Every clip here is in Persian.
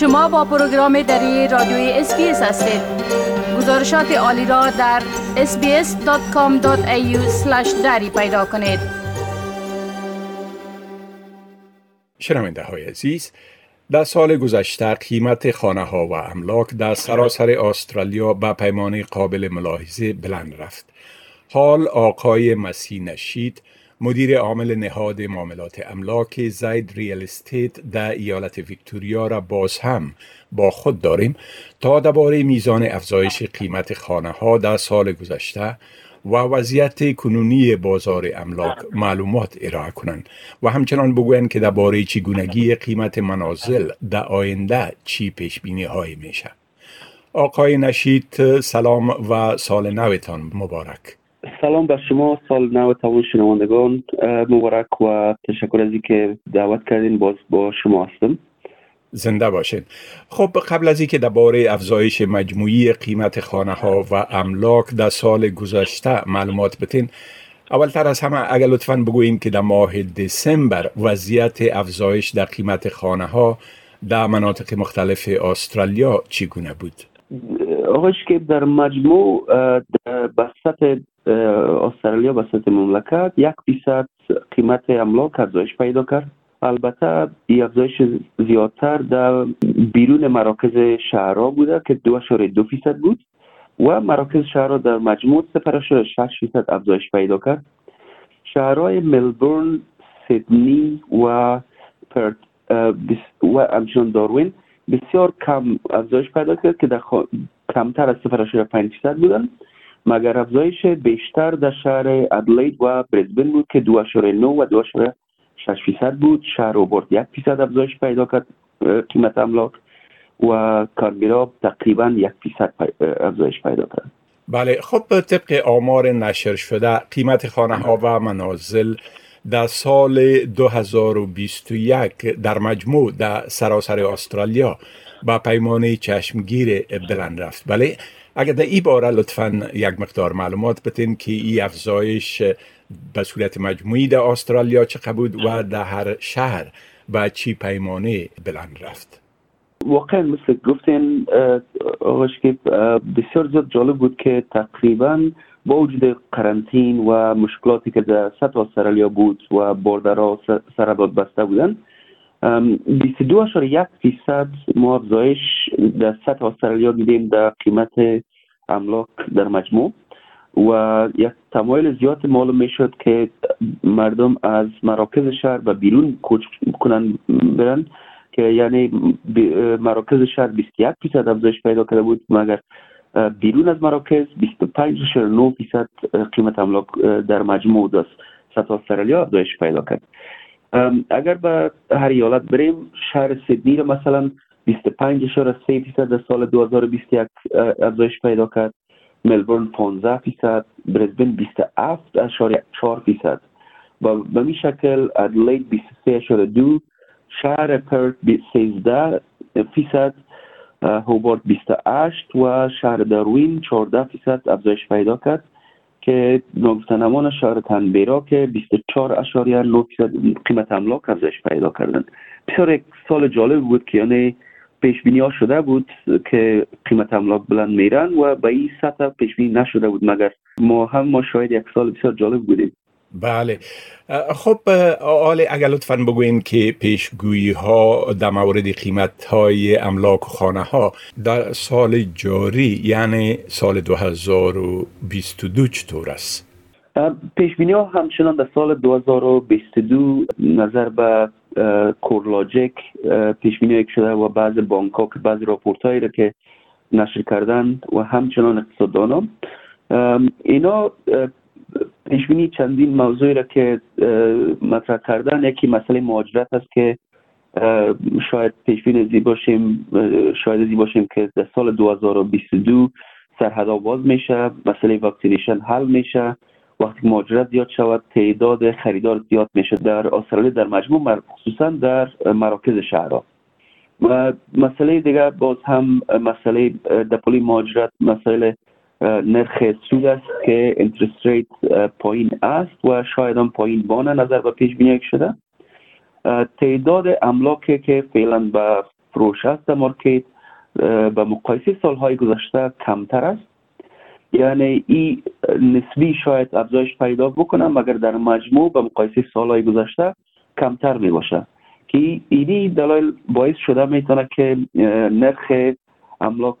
شما با پروگرام دری رادیوی SBS هستید گزارشات عالی را در sbs.com.au دری پیدا کنید شنونده های عزیز در سال گذشته قیمت خانه ها و املاک در سراسر استرالیا به پیمانه قابل ملاحظه بلند رفت. حال آقای مسیح نشید مدیر عامل نهاد معاملات املاک زید Real Estate در ایالت ویکتوریا را باز هم با خود داریم تا درباره میزان افزایش قیمت خانه ها در سال گذشته و وضعیت کنونی بازار املاک معلومات ارائه کنند و همچنان بگویند که درباره چگونگی قیمت منازل در آینده چی پیش بینی های میشه. آقای نشید سلام و سال نوتان مبارک. سلام بر شما سال نو تمام شنوندگان مبارک و تشکر از که دعوت کردین باز با شما هستم زنده باشین خب قبل از اینکه درباره افزایش مجموعی قیمت خانه ها و املاک در سال گذشته معلومات بتین اولتر از همه اگر لطفا بگوییم که در ماه دسامبر وضعیت افزایش در قیمت خانه ها در مناطق مختلف استرالیا چگونه بود؟ آقای که در مجموع بسط استرالیا به سطح مملکت یک فیصد قیمت املاک افزایش پیدا کرد البته این افزایش زیادتر در بیرون مراکز شهرها بوده که دو دو فیصد بود و مراکز شهرها در مجموع شش فیصد افزایش پیدا کرد شهرهای ملبورن سیدنی و پرت و همچنان داروین بسیار کم افزایش پیدا کرد که در کمتر از 0.5 فیصد بودن مگر افزایش بیشتر در شهر ادلید و برزبن بود که 2.9 و 2.6 فیصد بود. شهر اوبورد یک فیصد افزایش پیدا کرد قیمت املاک و کارگرا تقریبا یک فیصد افزایش پیدا کرد. بله خب طبق آمار نشر شده قیمت خانه ها و منازل در سال 2021 در مجموع در سراسر استرالیا با پیمانه چشمگیر بلند رفت. بله اگر در این باره لطفا یک مقدار معلومات بتین که این افزایش به صورت مجموعی در استرالیا چه بود و در هر شهر با چی پیمانه بلند رفت. واقعا مثل گفتین آقاش که بسیار زیاد جالب بود که تقریبا با وجود قرنطین و مشکلاتی که در سطح استرالیا بود و بردرها سرباد بسته بودن. 22.1 فیصد ما افزایش در سطح استرالیا دیدیم در قیمت املاک در مجموع. و یک تمایل زیاد معلوم می شد که مردم از مراکز شهر و بیرون کوچ کنن برن که یعنی مراکز شهر 21 فیصد افزایش پیدا کرده بود مگر بیرون از مراکز 25.9 فیصد قیمت املاک در مجموع دست سطح استرالیا افزایش پیدا کرد. اگر به هر ایالت بریم شهر سیدنی رو مثلا 25.3 فیصد در سال 2021 افزایش پیدا کرد. ملبورن 15 فیصد برزبن 27.4 فیصد. و به می شکل ادلید 23.2 شهر پرت 13 فیصد هوبارت 28 و شهر داروین 14 فیصد افزایش پیدا کرد که نام شهر تنبیرا که 24 اشاریه 9 فیصد قیمت املاک افزایش پیدا کردن بسیار یک سال جالب بود که یعنی پیش بینی ها شده بود که قیمت املاک بلند میرن و به این سطح پیش بینی نشده بود مگر ما هم ما شاید یک سال بسیار جالب بودیم. بله خب آل اگر لطفا بگوین که پیشگویی ها در مورد قیمت های املاک و خانه ها در سال جاری یعنی سال 2022 چطور است؟ پیش بینی ها همچنان در سال 2022 نظر به کورلاجیک پیش بینی شده و بعض بانک ها که بعض راپورت هایی را که نشر کردند و همچنان اقتصاددان اینا پیشبینی چندین موضوعی را که مطرح کردن یکی مسئله مهاجرت است که شاید پیشبین زی باشیم شاید زی باشیم که در سال 2022 سرحد باز میشه مسئله واکسینیشن حل میشه وقتی مهاجرت زیاد شود تعداد خریدار زیاد میشه در استرالیا در مجموع خصوصا در مراکز شهرها. مسئله دیگر باز هم مسئله دپولی مهاجرت مسئله نرخ سود است که انترست ریت پایین است و شاید هم پایین بانه نظر به پیش بینی شده. تعداد املاکی که فعلا به فروش است در مارکت به مقایسه سالهای گذشته کمتر است. یعنی این نسبی شاید افزایش پیدا بکنه مگر در مجموع به مقایسه سالهای گذشته کمتر می باشه. که اینی دلایل باعث شده می‌تونه که نرخ املاک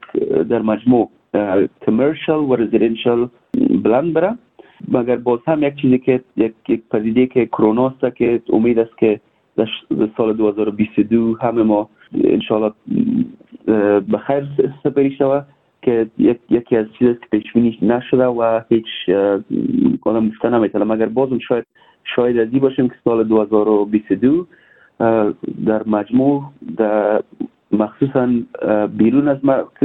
در مجموع کمرشل و رزیدنشل بلند بره مگر باز هم یک چیزی که یک, یک پدیده که کرونا است که امید است که در سال 2022 همه ما انشاءالله به خیر سپری شود که یک یکی از چیزی که پیش بینی نشده و هیچ آدم گفته نمی‌تونه مگر بازم شاید شاید ازی باشیم که سال 2022 در مجموع در مخصوصا بیرون از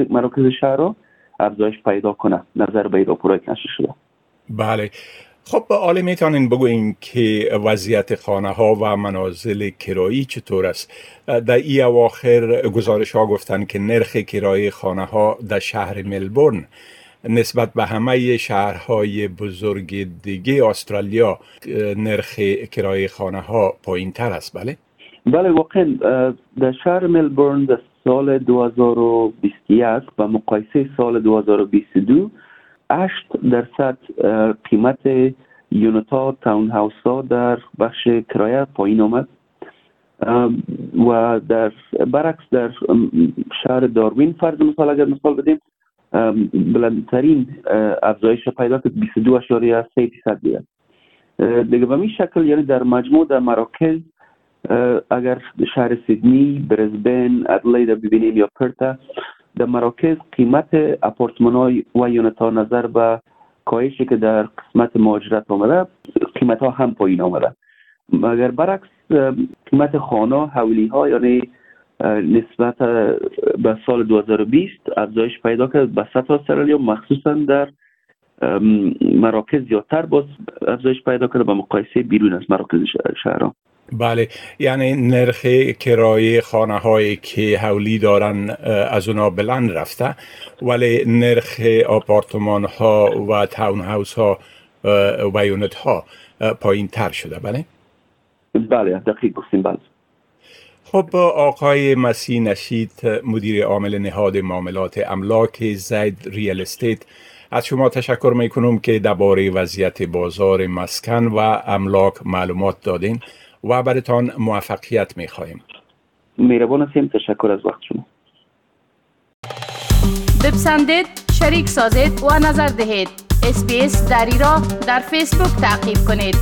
مراکز شهر افزایش پیدا کنه. نظر به راپورای که شده. بله. خب آله می‌تونین بگوین که وضعیت خانه ها و منازل کرایی چطور است؟ در ای اواخر گزارش ها گفتن که نرخ کرای خانه ها در شهر ملبورن. نسبت به همه شهرهای بزرگ دیگه استرالیا نرخ کرای خانه ها پایین تر است. بله؟ بله واقعا در شهر ملبورن در سال 2021 و مقایسه سال 2022 8 درصد قیمت یونتا تاون هاوس ها در بخش کرایه پایین آمد. و در برعکس در شهر داروین فرض مثال اگر مثال بدیم بلندترین افزایش پیدا کرد 22 اشاریه 3 درصد دیگه به این شکل یعنی در مجموع در مراکز اگر شهر سیدنی برزبن ادلید ببینیم یا پرتا در مراکز قیمت اپارتمان های و یونت ها نظر به کاهشی که در قسمت مهاجرت آمده قیمت ها هم پایین آمده. مگر برعکس قیمت خانه حولی ها یعنی نسبت به سال 2020 افزایش پیدا کرد به سطح استرالیا مخصوصا در مراکز زیادتر باز افزایش پیدا کرده به مقایسه بیرون از مراکز شهرها. بله یعنی نرخ کرایه خانه هایی که حولی دارن از اونا بلند رفته ولی نرخ آپارتمان ها و تاون هاوس ها و یونت ها پایین تر شده. بله؟ بله دقیق گفتیم بله. خب آقای مسیح نشید مدیر عامل نهاد معاملات املاک زید ریال استیت از شما تشکر می کنم که درباره وضعیت بازار مسکن و املاک معلومات دادین. و برتان موفقیت می خواهیم مهربان هستیم تشکر از وقت شما. بپسندید شریک سازید و نظر دهید. اسپیس دری را در فیسبوک تعقیب کنید.